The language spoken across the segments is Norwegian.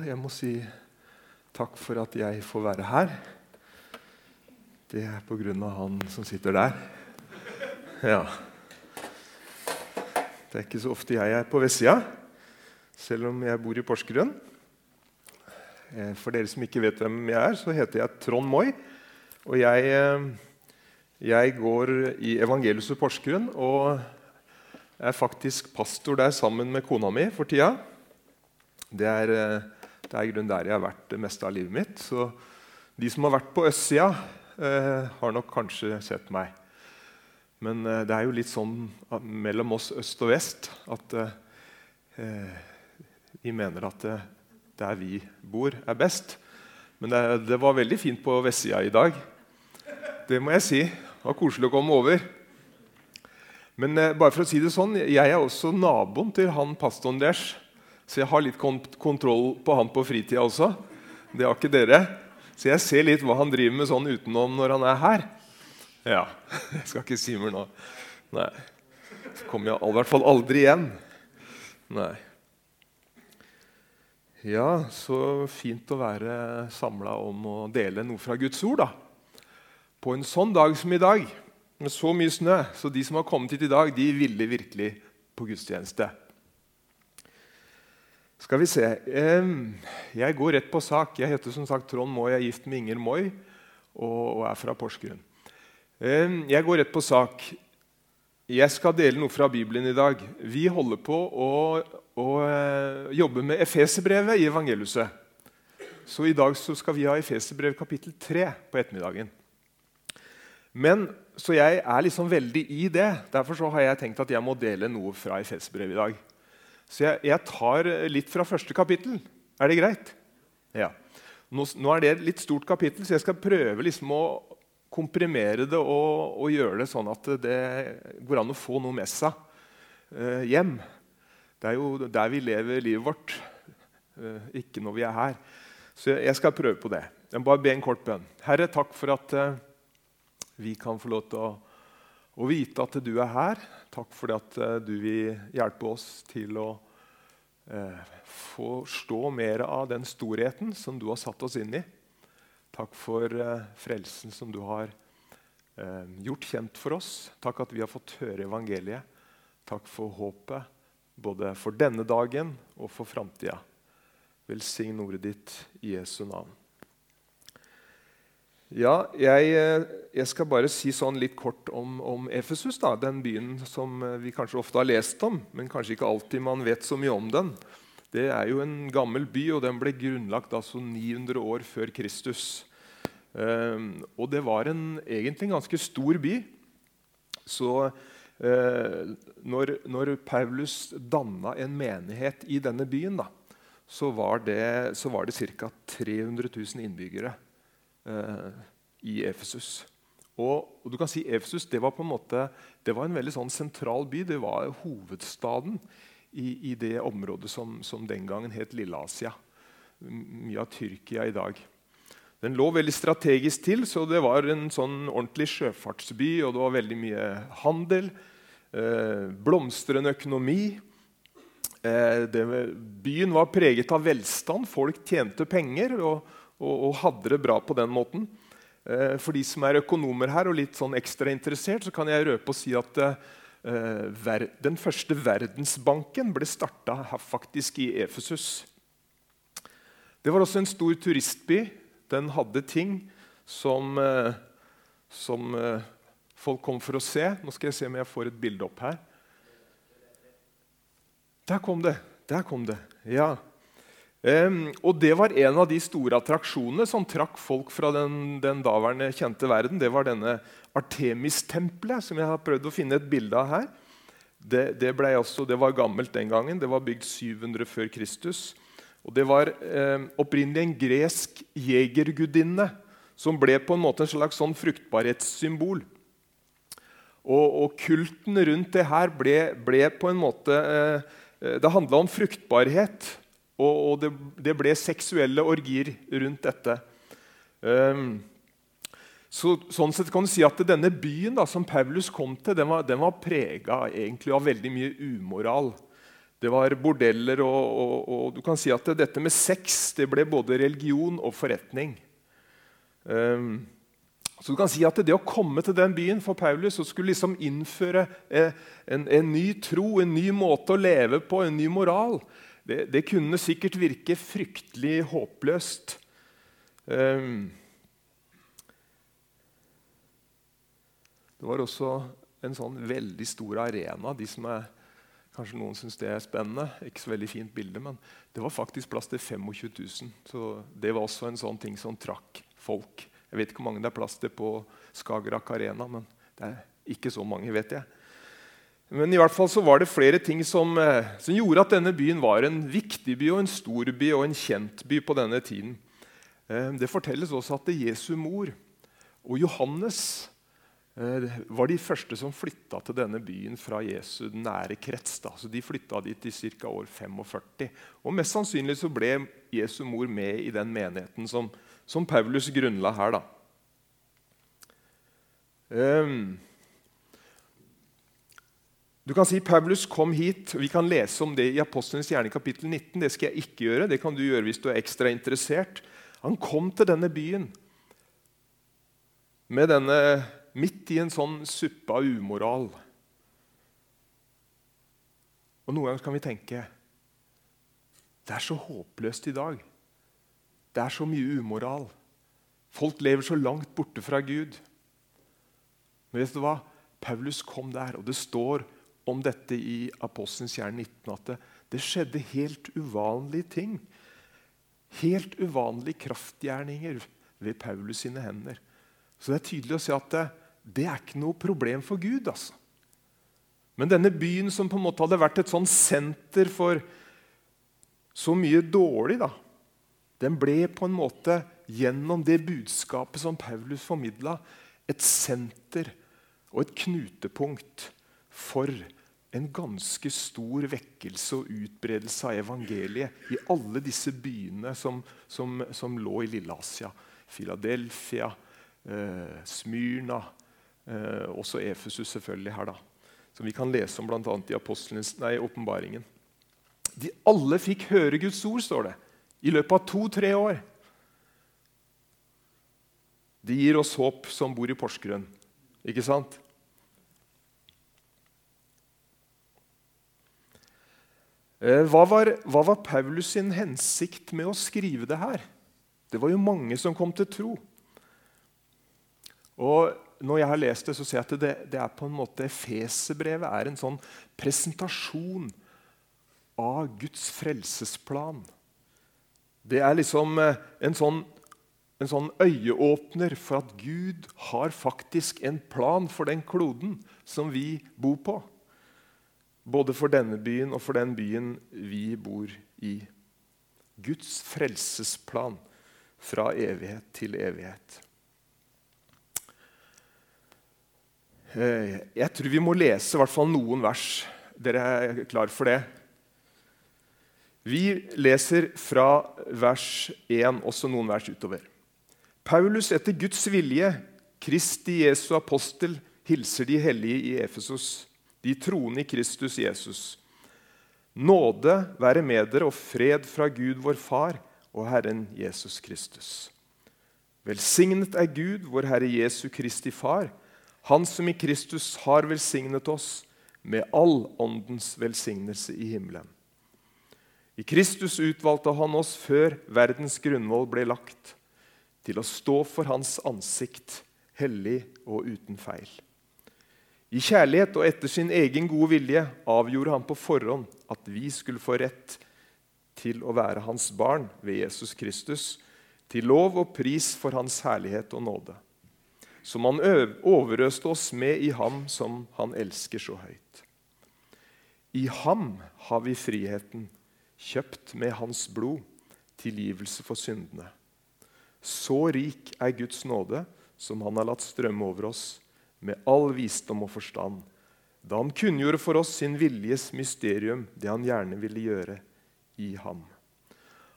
Jeg må si takk for at jeg får være her. Det er på grunn av han som sitter der. Ja. Det er ikke så ofte jeg er på vestsida, selv om jeg bor i Porsgrunn. Eh, for dere som ikke vet hvem jeg er, så heter jeg Trond Moi. Og jeg, eh, jeg går i Evangeliuset Porsgrunn og er faktisk pastor der sammen med kona mi for tida. Det er eh, det er i grunnen der jeg har vært det meste av livet mitt. Så de som har vært på østsida, eh, har nok kanskje sett meg. Men eh, det er jo litt sånn mellom oss øst og vest at eh, vi mener at eh, der vi bor, er best. Men det, det var veldig fint på vestsida i dag. Det må jeg si. Det var koselig å komme over. Men eh, bare for å si det sånn, jeg er også naboen til han pastoren deres så jeg har litt kont kontroll på han på fritida også. Det har ikke dere. Så jeg ser litt hva han driver med sånn utenom når han er her. Ja, Jeg skal ikke si mer nå. Nei. Så kommer jeg i hvert fall aldri igjen. Nei. Ja, så fint å være samla om å dele noe fra Guds ord. da. På en sånn dag som i dag, med så mye snø. Så de som har kommet hit i dag, de ville virkelig på gudstjeneste. Skal vi se Jeg går rett på sak. Jeg heter som sagt Trond Moi, jeg er gift med Inger Moi og er fra Porsgrunn. Jeg går rett på sak. Jeg skal dele noe fra Bibelen i dag. Vi holder på å, å eh, jobbe med Efeserbrevet i evangeliuset. Så i dag så skal vi ha Efeserbrev kapittel 3 på ettermiddagen. Men, Så jeg er liksom veldig i det. Derfor har jeg tenkt at jeg må dele noe fra Efeserbrevet i dag. Så jeg, jeg, tar litt fra første kapittel. Er det greit? Ja. Nå, nå, er det et litt stort kapittel, så jeg skal prøve liksom å komprimere det og, og, gjøre det sånn at det går an å få noe med seg eh, hjem. Det er jo der vi lever livet vårt, eh, ikke når vi er her. Så jeg, jeg skal prøve på det. Jeg må bare be en kort bønn. Herre, takk for at eh, vi kan få lov til å, å vite at du er her. Takk for at eh, du vil hjelpe oss til å eh, forstå mer av den storheten som du har satt oss inn i. Takk for eh, frelsen som du har eh, gjort kjent for oss. Takk at vi har fått høre evangeliet. Takk for håpet, både for denne dagen og for framtida. Velsign ordet ditt i Jesu navn. Ja, jeg, eh, jeg, skal bare si sånn litt kort om, om Efesus. Den byen som eh, vi kanskje ofte har lest om, men kanskje ikke alltid man vet så mye om den. Det er jo en gammel by, og den ble grunnlagt altså 900 år før Kristus. Um, og det var en, egentlig en ganske stor by. Så uh, når, når, Paulus danna en menighet i denne byen, da, så var det, så det ca. 300 000 innbyggere eh, i Efesus. Og, og, du kan si Efesus det var på en måte, det var en veldig sånn sentral by. Det var hovedstaden i, i det området som, som, den gangen het Lilleasia. Mye av Tyrkia i dag. Den lå veldig strategisk til, så det var en sånn ordentlig sjøfartsby. og Det var veldig mye handel, eh, blomstrende økonomi. Eh, det, byen var preget av velstand. Folk tjente penger. og og, og hadde det bra på den måten. Eh, for de som er økonomer her og litt sånn ekstra interessert, så kan jeg røpe og si at eh, den første verdensbanken ble starta faktisk i Efesus. Det var også en stor turistby. Den hadde ting som, eh, som eh, folk kom for å se. Nå skal jeg se om jeg får et bilde opp her. Der kom det! Der kom det. Ja. Og Det var en av de store attraksjonene som trakk folk fra den, den daværende kjente verden. Det var denne Artemis-tempelet, som jeg har prøvd å finne et bilde av her. Det, det, også, det, var gammelt den gangen. Det var bygd 700 før Kristus. Og Det var um, opprinnelig en gresk jegergudinne som ble på en måte en slags sånn fruktbarhetssymbol. Og, og, kulten rundt det her ble, ble på en måte uh, Det handla om fruktbarhet. Og, og det, det, ble seksuelle orgier rundt dette. Um, så, sånn sett kan du si at Denne byen da, som Paulus kom til, den var, den var prega av veldig mye umoral. Det var bordeller, og, og, og, du kan si at dette med sex det ble både religion og forretning. Um, så du kan si at Det å komme til den byen for Paulus og skulle liksom innføre eh, en, en, ny tro, en ny måte å leve på, en ny moral, det, det kunne sikkert virke fryktelig håpløst. Um, det var også en sånn veldig stor arena. De som er, kanskje noen syns det er spennende. Ikke så veldig fint bilde, men det var faktisk plass til 25 000. Så det var også en sånn ting som trakk folk. Jeg vet ikke hvor mange det er plass til på Skagerrak Arena, men det er ikke så mange, vet jeg. Men i hvert fall så var det flere ting som, eh, som gjorde at denne byen var en viktig by, og en stor by og en kjent by på denne tiden. Eh, det fortelles også at Jesu mor og Johannes eh, var de første som flytta til denne byen fra Jesu nære krets. Da. Så De flytta dit i ca. år 45. Og Mest sannsynlig så ble Jesu mor med i den menigheten som, som Paulus grunnla her. da. Um, du kan si Paulus kom hit. og Vi kan lese om det i Apostlenes gjerne kapittel 19. Det skal jeg ikke gjøre. Det kan du gjøre hvis du er ekstra interessert. Han kom til denne byen med denne, midt i en sånn suppe av umoral. Og Noen ganger kan vi tenke det er så håpløst i dag. Det er så mye umoral. Folk lever så langt borte fra Gud. Men vet du hva? Paulus kom der, og det står om dette i Apostelens gjerne 19 at det, det, skjedde helt uvanlige ting. Helt uvanlige kraftgjerninger ved Paulus sine hender. Så det er tydelig å si at det, det er ikke noe problem for Gud. altså. Men denne byen som på en måte hadde vært et sånn senter for så mye dårlig, da, den ble på en måte gjennom det budskapet som Paulus formidla, et senter og et knutepunkt for en ganske stor vekkelse og utbredelse av evangeliet i alle disse byene som, som, som lå i Lille-Asia. Philadelphia, eh, Smyrna, eh, også Efesus selvfølgelig her. da, Som vi kan lese om bl.a. i åpenbaringen. De alle fikk høre Guds ord, står det i løpet av to-tre år. Det gir oss håp som bor i Porsgrunn, ikke sant? Hva var, hva var, Paulus sin hensikt med å skrive det her? Det var jo mange som kom til tro. Og Når jeg har lest det, så ser jeg at det, det er på en måte Efeserbrevet er en sånn presentasjon av Guds frelsesplan. Det er liksom eh, en sånn, en sånn øyeåpner for at Gud har faktisk en plan for den kloden som vi bor på. Både for denne byen og for den byen vi bor i. Guds frelsesplan fra evighet til evighet. Eh, jeg tror vi må lese i hvert fall noen vers. Dere er klar for det? Vi leser fra vers 1, også noen vers utover. Paulus etter Guds vilje, Kristi Jesu apostel, hilser de hellige i Efesos, de troende i Kristus Jesus. Nåde være med dere og fred fra Gud vår Far og Herren Jesus Kristus. Velsignet er Gud, vår Herre Jesu Kristi Far, Han som i Kristus har velsignet oss med all åndens velsignelse i himmelen. I Kristus utvalgte han oss før verdens grunnvoll ble lagt, til å stå for hans ansikt, hellig og uten feil. I kjærlighet og etter sin egen gode vilje avgjorde han på forhånd at vi skulle få rett til å være hans barn ved Jesus Kristus, til lov og pris for hans herlighet og nåde, som han overøste oss med i ham som han elsker så høyt. I ham har vi friheten kjøpt med hans blod, tilgivelse for syndene. Så rik er Guds nåde, som han har latt strømme over oss, med all visdom og forstand, da han kunngjorde for oss sin viljes mysterium, det han gjerne ville gjøre i ham.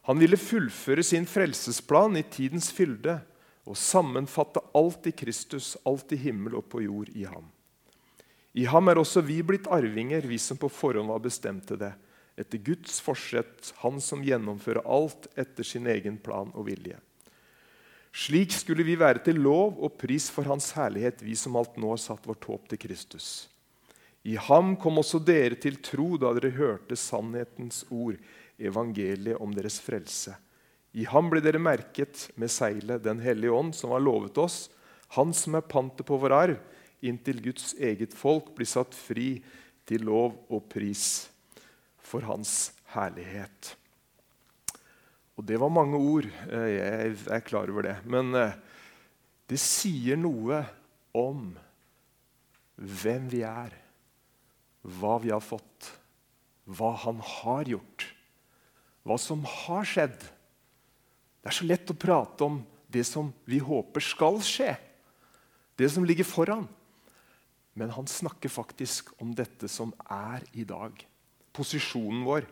Han ville fullføre sin frelsesplan i tidens fylde og sammenfatte alt i Kristus, alt i himmel og på jord i ham. I ham er også vi blitt arvinger, vi som på forhånd var bestemt til det etter Guds forsett, Han som gjennomfører alt etter sin egen plan og vilje. Slik skulle vi være til lov og pris for Hans herlighet, vi som alt nå har satt vårt håp til Kristus. I ham kom også dere til tro da dere hørte sannhetens ord, evangeliet om deres frelse. I ham ble dere merket med seilet Den hellige ånd, som har lovet oss, han som er pantet på vår arv, inntil Guds eget folk blir satt fri til lov og pris for hans herlighet. Og det var mange ord. Eh, jeg er klar over det. Men eh, det sier noe om hvem vi er, hva vi har fått, hva han har gjort, hva som har skjedd. Det er så lett å prate om det som vi håper skal skje, det som ligger foran. Men han snakker faktisk om dette som er i dag. Posisjonen vår.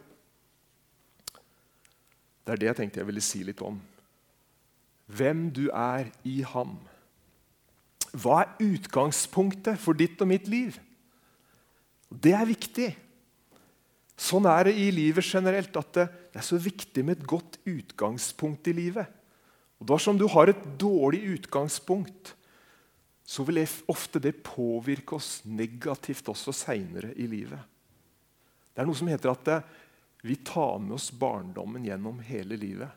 Det er det jeg tenkte jeg ville si litt om. Hvem du er i ham. Hva er utgangspunktet for ditt og mitt liv? Det er viktig. Sånn er det i livet generelt. at Det er så viktig med et godt utgangspunkt i livet. Og Dersom du har et dårlig utgangspunkt, så vil ofte det påvirke oss negativt også seinere i livet. Det er noe som heter at vi tar med oss barndommen gjennom hele livet.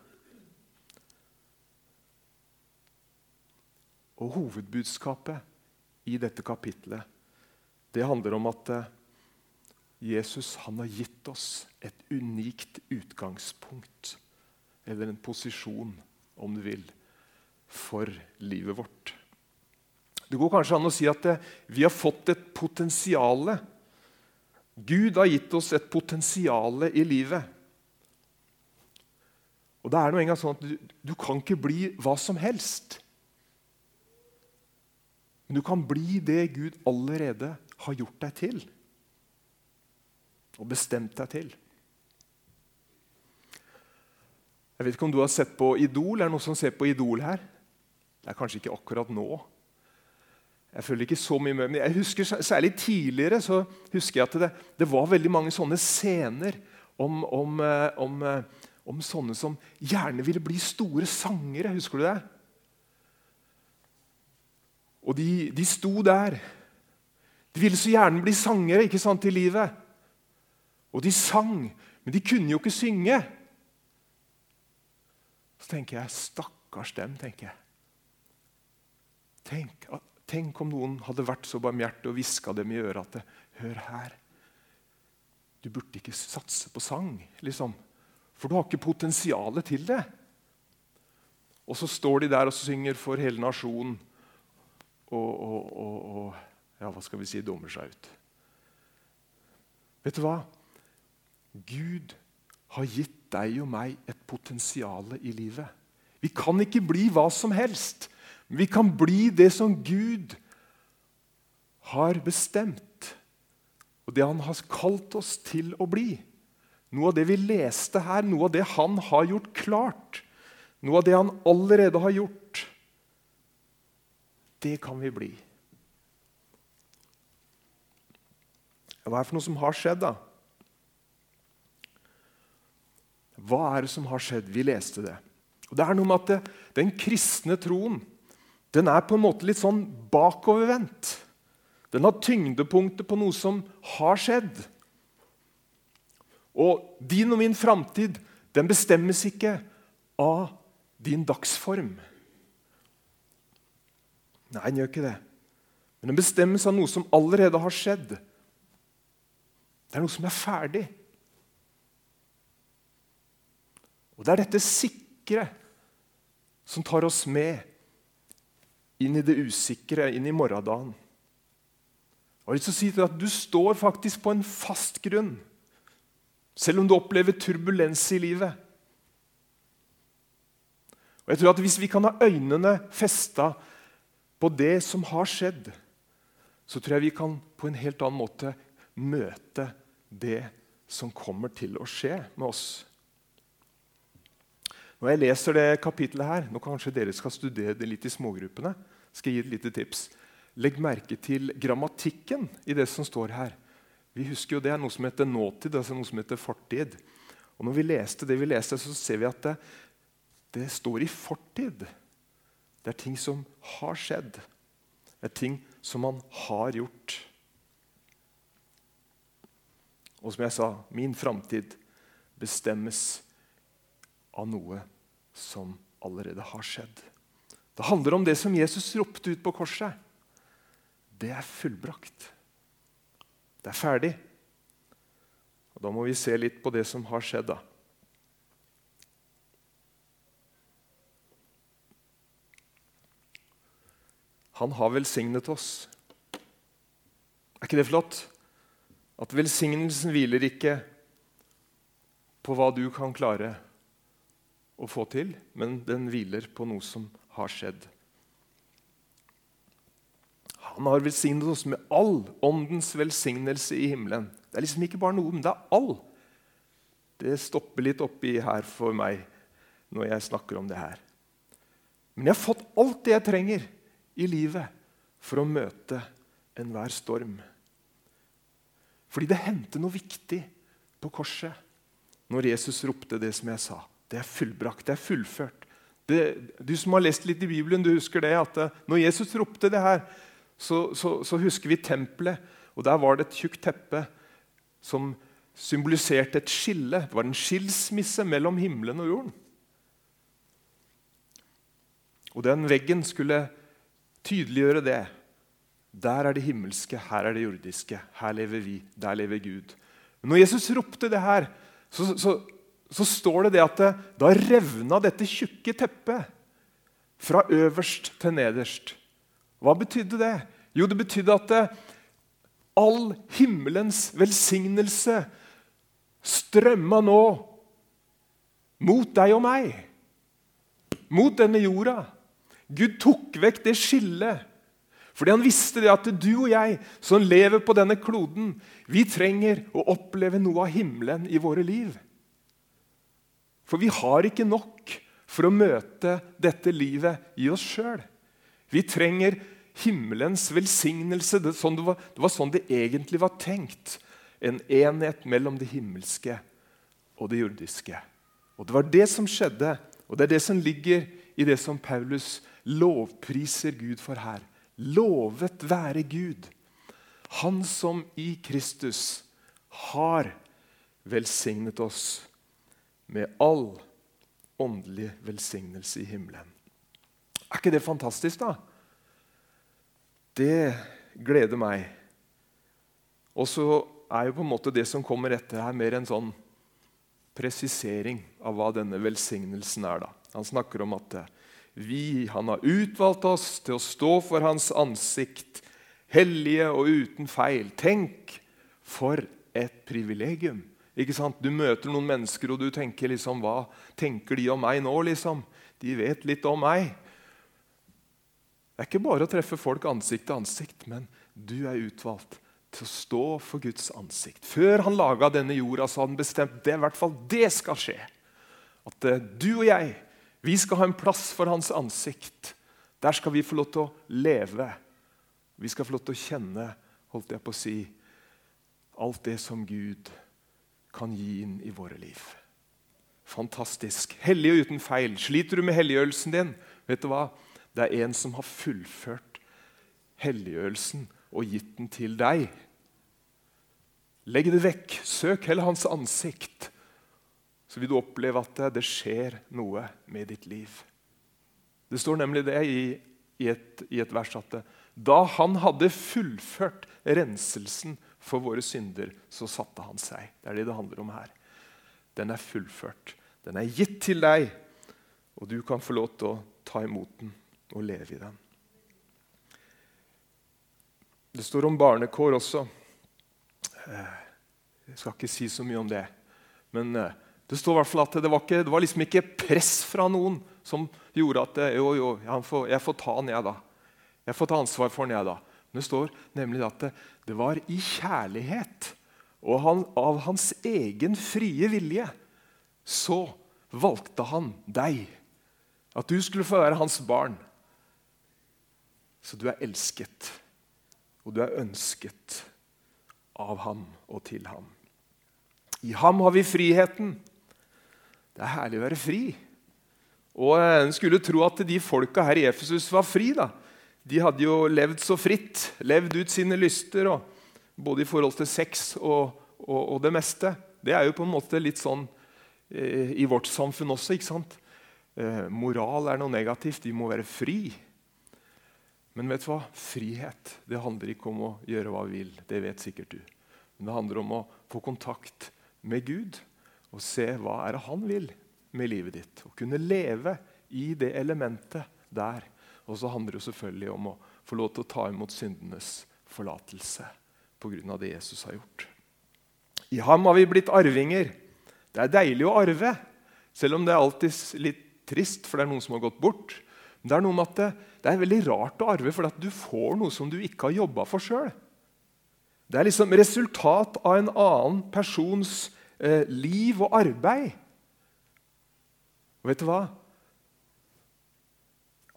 Og Hovedbudskapet i dette kapitlet det handler om at eh, Jesus han har gitt oss et unikt utgangspunkt, eller en posisjon, om du vil, for livet vårt. Det går kanskje an å si at vi har fått et potensial. Gud har gitt oss et potensial i livet. Og det er noe engang sånn at du, du, kan ikke bli hva som helst. Men du kan bli det Gud allerede har gjort deg til. Og bestemt deg til. Jeg vet ikke om du har sett på Idol. Er det noen som ser på Idol her? Det er kanskje ikke akkurat nå. Jeg følger ikke så mye med, men jeg husker særlig tidligere så husker jeg at det, det var veldig mange sånne scener om, om, eh, om, eh, om, sånne som gjerne ville bli store sangere. Husker du det? Og de, de sto der. De ville så gjerne bli sangere ikke sant, i livet. Og de sang, men de kunne jo ikke synge. Så tenker jeg stakkars dem. tenker jeg. Tenk at Tenk om noen hadde vært så barmhjertig og hviska dem i øret at Hør her. Du burde ikke satse på sang, liksom. For du har ikke potensialet til det. Og så står de der og synger for hele nasjonen og, og, og, og ja, hva skal vi si dummer seg ut. Vet du hva? Gud har gitt deg og meg et potensial i livet. Vi kan ikke bli hva som helst. Vi kan bli det som Gud har bestemt, og det han har kalt oss til å bli. Noe av det vi leste her, noe av det han har gjort klart, noe av det han allerede har gjort, det kan vi bli. Hva er det for noe som har skjedd, da? Hva er det som har skjedd? Vi leste det. Og Det er noe med at det, den kristne troen den er på en måte litt sånn bakovervendt. Den har tyngdepunktet på noe som har skjedd. Og din og min framtid den bestemmes ikke av din dagsform. Nei, den gjør ikke det. Men den bestemmes av noe som allerede har skjedd. Det er noe som er ferdig. Og det er dette sikre som tar oss med inn i det usikre, inn i morgendagen. Og jeg har lyst til å si til at Du står faktisk på en fast grunn, selv om du opplever turbulens i livet. Og jeg tror at Hvis vi kan ha øynene festa på det som har skjedd, så tror jeg vi kan på en helt annen måte møte det som kommer til å skje med oss. Når jeg leser det kapittelet her, nå kanskje dere skal studere det litt i smågruppene, skal jeg gi et lite tips. Legg merke til grammatikken i det som står her. Vi husker jo Det er noe som heter nåtid, altså noe som heter fortid. Og Når vi leste det vi leste, så ser vi at det, det står i fortid. Det er ting som har skjedd. Det er ting som man har gjort. Og som jeg sa, min framtid bestemmes av noe som allerede har skjedd. Det handler om det som Jesus ropte ut på korset. Det er fullbrakt. Det er ferdig. Og Da må vi se litt på det som har skjedd. da. Han har velsignet oss. Er ikke det flott? At velsignelsen hviler ikke på hva du kan klare å få til, men den hviler på noe som har skjedd. Han har velsignet oss med all åndens velsignelse i himmelen. Det er liksom ikke bare noe, men det er all. Det stopper litt oppi her for meg når jeg snakker om det her. Men jeg har fått alt det jeg trenger i livet for å møte enhver storm. Fordi det hendte noe viktig på korset når Jesus ropte det som jeg sa. Det er fullbrakt, det er fullført. Det, du som har lest litt i Bibelen, du husker det at når Jesus ropte det her, så, så, så husker vi tempelet. Og Der var det et tjukt teppe som symboliserte et skille. Det var en skilsmisse mellom himmelen og jorden. Og den veggen skulle tydeliggjøre det. Der er det himmelske, her er det jordiske. Her lever vi, der lever Gud. Men når Jesus ropte det her, så, så, så står det det at det, da revna dette tjukke teppet fra øverst til nederst. Hva betydde det? Jo, det betydde at det, all himmelens velsignelse strømma nå mot deg og meg. Mot denne jorda. Gud tok vekk det skillet. Fordi han visste det at du og jeg som lever på denne kloden, vi trenger å oppleve noe av himmelen i våre liv. For vi har ikke nok for å møte dette livet i oss sjøl. Vi trenger himmelens velsignelse. Det, sånn det, var, det, var, sånn det egentlig var tenkt. En enhet mellom det himmelske og det jordiske. Og Det var det som skjedde, og det er det som ligger i det som Paulus lovpriser Gud for her. Lovet være Gud, Han som i Kristus har velsignet oss med all åndelig velsignelse i himmelen. Er ikke det fantastisk, da? Det gleder meg. Og så er jo på en måte det som kommer etter her, mer en sånn presisering av hva denne velsignelsen er. da. Han snakker om at vi, han har utvalgt oss til å stå for hans ansikt, hellige og uten feil. Tenk for et privilegium. Ikke sant? Du møter noen mennesker og du tenker liksom, hva tenker de om meg nå? liksom? De vet litt om meg. Det er ikke bare å treffe folk ansikt til ansikt, men du er utvalgt til å stå for Guds ansikt. Før han laga denne jorda, så hadde han bestemt det i hvert fall det skal skje. At uh, du og jeg vi skal ha en plass for hans ansikt. Der skal vi få lov til å leve. Vi skal få lov til å kjenne holdt jeg på å si, alt det som Gud kan gi inn i våre liv. Fantastisk. Hellig og uten feil. Sliter du med helliggjørelsen din? Vet du hva? Det er en som har fullført helliggjørelsen og gitt den til deg. Legg det vekk. Søk heller hans ansikt. Så vil du oppleve at det skjer noe med ditt liv. Det står nemlig det i, i, et, i et vers at da han hadde fullført renselsen for våre synder, så satte han seg. Det er det det handler om her. Den er fullført. Den er gitt til deg, og du kan få lov til å ta imot den og leve i den. Det står om barnekår også. Eh, jeg skal ikke si så mye om det. Men eh, det står i hvert fall at det var, ikke, det var liksom ikke press fra noen som gjorde at det, jo, jo, jeg får, jeg får ta den, jeg, da. Jeg får ta ansvar for den, jeg, da. Det står nemlig at det, det var i kjærlighet og han, av hans egen frie vilje så valgte han deg. At du skulle få være hans barn. Så du er elsket, og du er ønsket. av ham og til ham. I ham har vi friheten. Det er herlig å være fri. Og En skulle tro at de folka her i Efesus var fri. da. De hadde jo levd så fritt, levd ut sine lyster, både i forhold til sex og, og, og, det meste. Det er jo på en måte litt sånn eh, i vårt samfunn også. ikke sant? Eh, moral er noe negativt. Vi må være fri. Men vet du hva? frihet det handler ikke om å gjøre hva vi vil. Det vet sikkert du. Men det handler om å få kontakt med Gud og se hva er det han vil med livet ditt. Å kunne leve i det elementet der. Og så handler det selvfølgelig om å få lov til å ta imot syndenes forlatelse pga. det Jesus har gjort. I ham har vi blitt arvinger. Det er deilig å arve, selv om det er alltid litt trist, for det er noen som har gått bort. Men det er noe med at det, det er veldig rart å arve, for du får noe som du ikke har jobba for sjøl. Det er liksom resultat av en annen persons eh, liv og arbeid. Og vet du hva?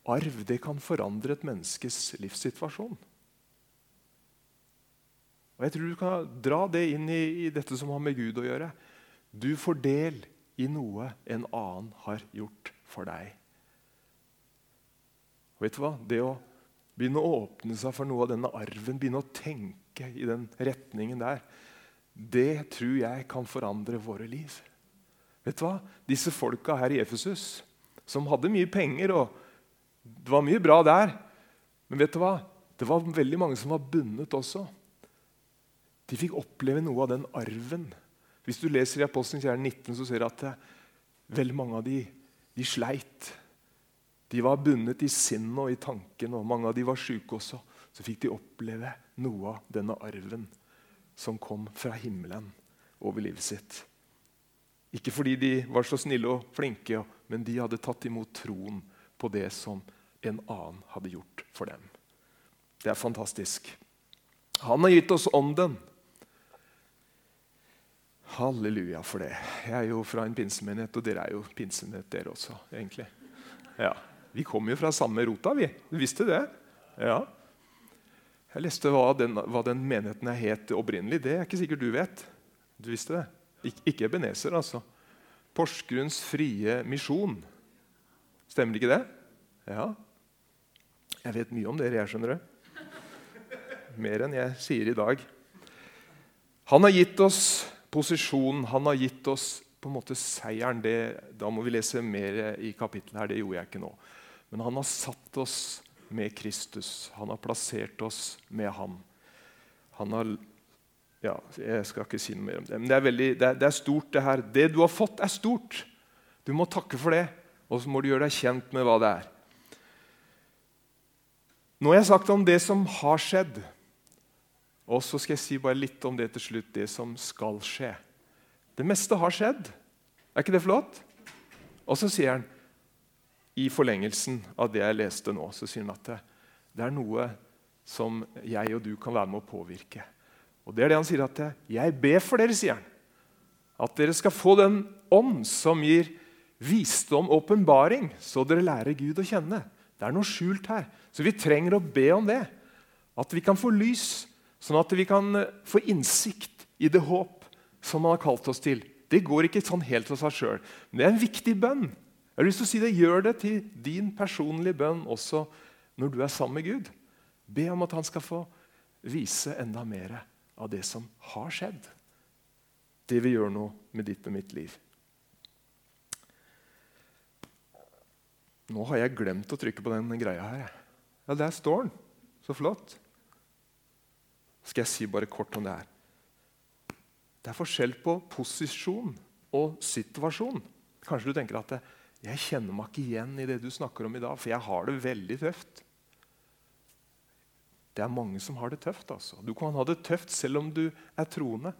Arv det kan forandre et menneskes livssituasjon. Og Jeg tror du kan dra det inn i, i dette som har med Gud å gjøre. Du får del i noe en annen har gjort for deg. Og vet du hva? Det å begynne å åpne seg for noe av denne arven, begynne å tenke i den retningen der, det tror jeg kan forandre våre liv. Vet du hva? Disse folka her i Efesus, som hadde mye penger og Det var mye bra der. Men vet du hva? det var veldig mange som var bundet også. De fikk oppleve noe av den arven. Hvis du leser i Apostelens gjerne 19, så ser du at veldig mange av de de sleit. De var bundet i sinnet og i tanken, og mange av de var syke også. Så fikk de oppleve noe av denne arven som kom fra himmelen over livet sitt. Ikke fordi de var så snille og flinke, men de hadde tatt imot troen på det som en annen hadde gjort for dem. Det er fantastisk. Han har gitt oss ånden. Halleluja for det. Jeg er jo fra en pinsemenighet, og dere er jo pinsemenighet, dere også. egentlig. Ja. Vi kommer jo fra samme rota, vi. Du visste det? Ja. Jeg leste hva den, hva den menigheten er het opprinnelig. Det er ikke sikkert du vet. Du visste det? Ik ikke Ebenezer, altså. Porsgrunns frie misjon. Stemmer ikke det? Ja. Jeg vet mye om dere, jeg, skjønner du. Mer enn jeg sier i dag. Han har gitt oss posisjonen. Han har gitt oss på en måte seieren. Det, da må vi lese mer i kapittelet her. Det gjorde jeg ikke nå. Men han har satt oss med Kristus. Han har plassert oss med ham. Han har ja, Jeg skal ikke si noe mer om det. Men det er, veldig, det er, det er stort, det her. Det du har fått, er stort. Du må takke for det, og så må du gjøre deg kjent med hva det er. Nå har jeg sagt om det som har skjedd. Og så skal jeg si bare litt om det til slutt, det som skal skje. Det meste har skjedd. Er ikke det flott? Og så sier han, i forlengelsen av det jeg leste nå, så sier han at det, det er noe som jeg og du kan være med å påvirke. Og det er det han sier at 'Jeg ber for dere', sier han. At dere skal få den ånd som gir visdom og åpenbaring, så dere lærer Gud å kjenne. Det er noe skjult her. Så vi trenger å be om det. At vi kan få lys Sånn at vi kan eh, få innsikt i det håp som han har kalt oss til. Det går ikke sånn helt av seg sjøl, men det er en viktig bønn. Jeg har lyst til å si det, Gjør det til din personlige bønn også når du er sammen med Gud. Be om at han skal få vise enda mer av det som har skjedd. Det vil gjøre noe med ditt og mitt liv. Nå har jeg glemt å trykke på den greia her. Ja, Der står den. Så flott skal jeg si bare kort om det her. Det er forskjell på posisjon og situasjon. Kanskje du tenker at jeg kjenner meg ikke igjen i det du snakker om i dag, for jeg har det veldig tøft. Det er mange som har det tøft. altså. Du kan ha det tøft selv om du er troende.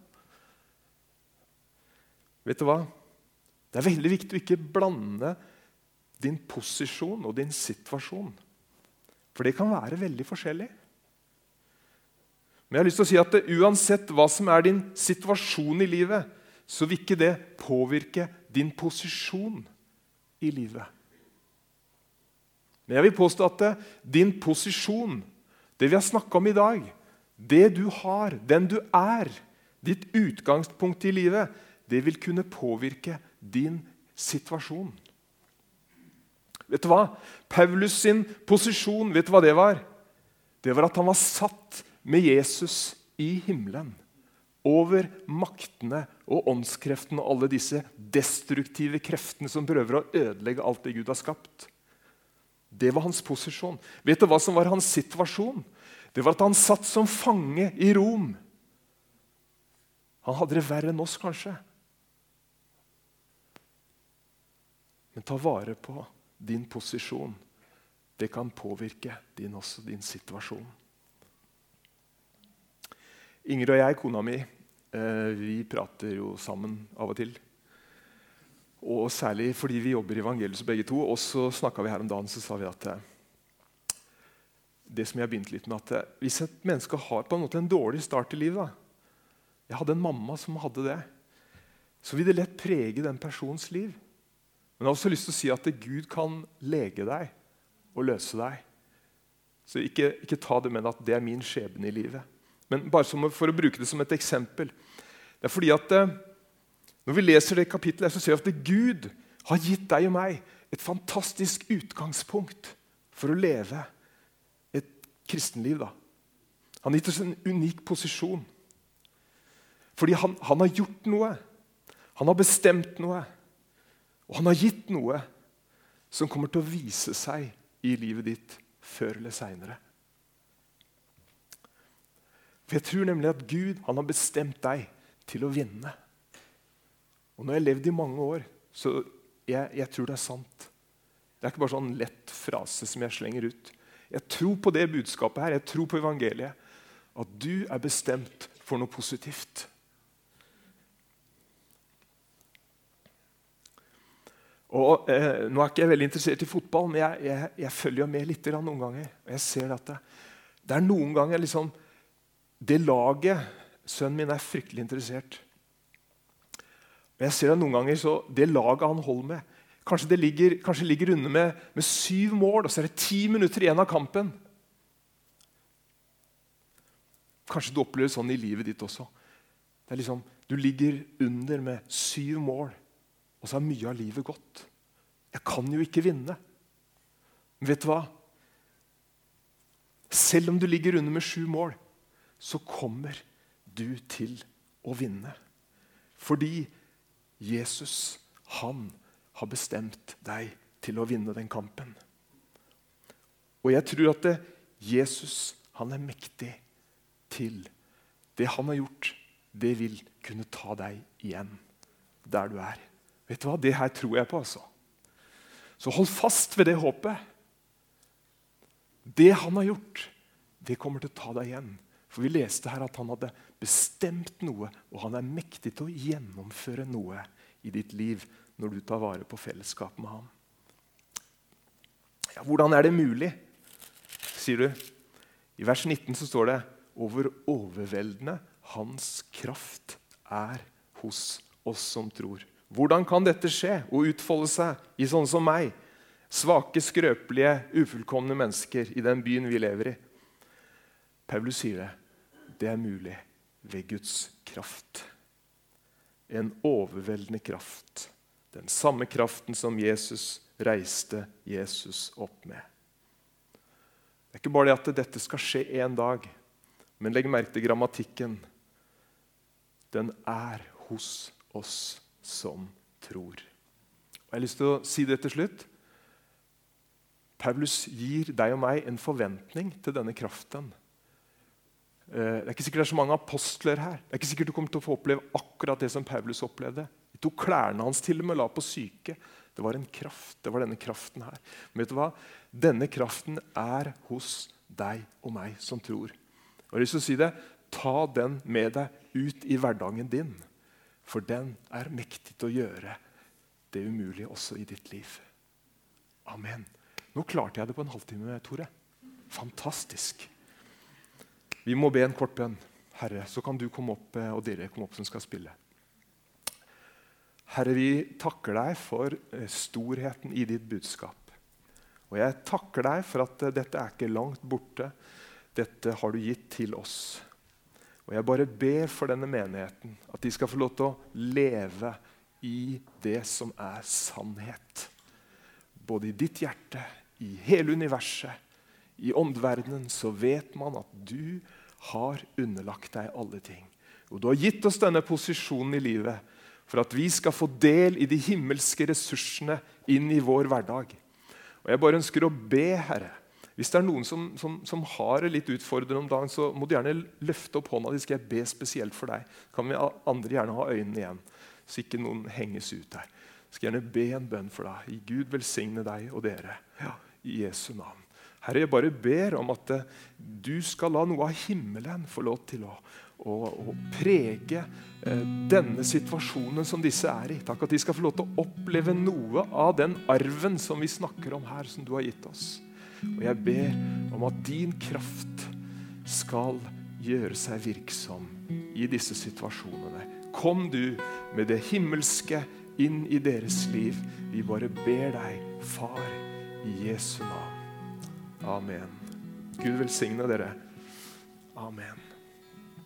Vet du hva? Det er veldig viktig å ikke blande din posisjon og din situasjon. For det kan være veldig forskjellig. Men jeg har lyst til å si at det, uansett hva som er din situasjon i livet, så vil ikke det påvirke din posisjon i livet. Men jeg vil påstå at det, din posisjon, det vi har snakka om i dag, Det du har, den du er, ditt utgangspunkt i livet, det vil kunne påvirke din situasjon. Vet du hva? Paulus sin posisjon, vet du hva det var? Det var at han var satt med Jesus i himmelen. Over maktene og åndskreftene og alle disse destruktive kreftene som prøver å ødelegge alt det Gud har skapt. Det var hans posisjon. Vet du hva som var hans situasjon? Det var at han satt som fange i Rom. Han hadde det verre enn oss, kanskje. Men ta vare på din posisjon. Det kan påvirke din, også din situasjon. Inger og jeg, kona mi, eh, vi prater jo sammen av og til. Og Særlig fordi vi jobber i evangeliet begge to. Og så snakka vi her om dagen så sa vi at eh, det som jeg begynte litt med at eh, Hvis et menneske har på en måte en dårlig start i livet. Jeg hadde en mamma som hadde det. Så vil det lett prege den persons liv. Men jeg har også lyst til å si at Gud kan lege deg og løse deg. Så ikke, ikke ta det med at det er min skjebne i livet. Men bare for å bruke det som et eksempel. Det er fordi at eh, Når vi leser det kapittelet, så ser vi at Gud har gitt deg og meg et fantastisk utgangspunkt for å leve et kristenliv. Da. Han har gitt oss en unik posisjon. Fordi han, han har gjort noe. Han har bestemt noe. Og han har gitt noe som kommer til å vise seg i livet ditt før eller seinere. For Jeg tror nemlig at Gud han har bestemt deg til å vinne. Og jeg har levd i mange år, så jeg, jeg tror det er sant. Det er ikke bare sånn lett frase som jeg slenger ut. Jeg tror på det budskapet her, jeg tror på evangeliet. At du er bestemt for noe positivt. Og eh, Nå er ikke jeg veldig interessert i fotball, men jeg, jeg, jeg følger med litt noen ganger. Og jeg ser at det, det er noen ganger liksom, Det laget Sønnen min er fryktelig interessert. Og jeg ser at noen ganger så Det laget han holder med Kanskje det ligger, kanskje ligger under med, med syv mål, og så er det ti minutter igjen av kampen. Kanskje du opplever sånn i livet ditt også. Det er liksom, Du ligger under med syv mål. Og så har mye av livet gått. Jeg kan jo ikke vinne. Men vet du hva? Selv om du ligger under med sju mål, så kommer du til å vinne. Fordi Jesus, han har bestemt deg til å vinne den kampen. Og jeg tror at det, Jesus han er mektig til Det han har gjort, det vil kunne ta deg igjen der du er. Vet du hva? Det her tror jeg på, altså. Så hold fast ved det håpet. Det han har gjort, det kommer til å ta deg igjen. For Vi leste her at han hadde bestemt noe, og han er mektig til å gjennomføre noe i ditt liv når du tar vare på fellesskap med ham. Ja, hvordan er det mulig, sier du? I vers 19 så står det over overveldende hans kraft er hos oss som tror. Hvordan kan dette skje og utfolde seg i sånne som meg? Svake, skrøpelige, ufullkomne mennesker i den byen vi lever i. Paulus sier det. Det er mulig ved Guds kraft. En overveldende kraft. Den samme kraften som Jesus reiste Jesus opp med. Det er ikke bare det at dette skal skje en dag, men legg merke til grammatikken. Den er hos oss som tror. Og jeg har lyst til å si det til slutt. Paulus gir deg og meg en forventning til denne kraften. Eh, det er ikke sikkert det er så mange apostler her. Det er ikke sikkert du kommer til å få oppleve akkurat det som Paulus opplevde. De tok klærne hans til og med la på syke. Det var en kraft. Det var denne kraften her. Men vet du hva? Denne kraften er hos deg og meg som tror. Og jeg har lyst til å si det, Ta den med deg ut i hverdagen din. For den er mektig til å gjøre det umulige også i ditt liv. Amen. Nå klarte jeg det på en halvtime, Tore. Fantastisk. Vi må be en kort bønn. Herre, så kan du komme opp, eh, og dere komme opp som skal spille. Herre, vi takker deg for eh, storheten i ditt budskap. Og jeg takker deg for at eh, dette er ikke langt borte. dette har du gitt til oss. Og jeg bare ber for denne menigheten at de skal få lov til å leve i det som er sannhet. Både i ditt hjerte, i hele universet, i åndverdenen, så vet man at du har underlagt deg alle ting. Og du har gitt oss denne posisjonen i livet for at vi skal få del i de himmelske ressursene inn i vår hverdag. Og Jeg bare ønsker å be, Herre, hvis det er noen som, som, som har det litt utfordrende om dagen, så må du gjerne løfte opp hånda di. Skal jeg be spesielt for deg? Kan vi andre gjerne ha øynene igjen, så ikke noen henges ut her. Jeg skal gjerne be en bønn for deg. Gud velsigne deg og dere. Ja, I Jesu navn. Herre, jeg bare ber om at uh, du skal la noe av himmelen få lov til å, å, å prege uh, denne situasjonen som disse er i. Takk at de skal få lov til å oppleve noe av den arven som vi snakker om her, som du har gitt oss. Og jeg ber om at din kraft skal gjøre seg virksom i disse situasjonene. Kom du med det himmelske inn i deres liv. Vi bare ber deg, Far, i Jesu navn. Amen. Gud velsigne dere. Amen.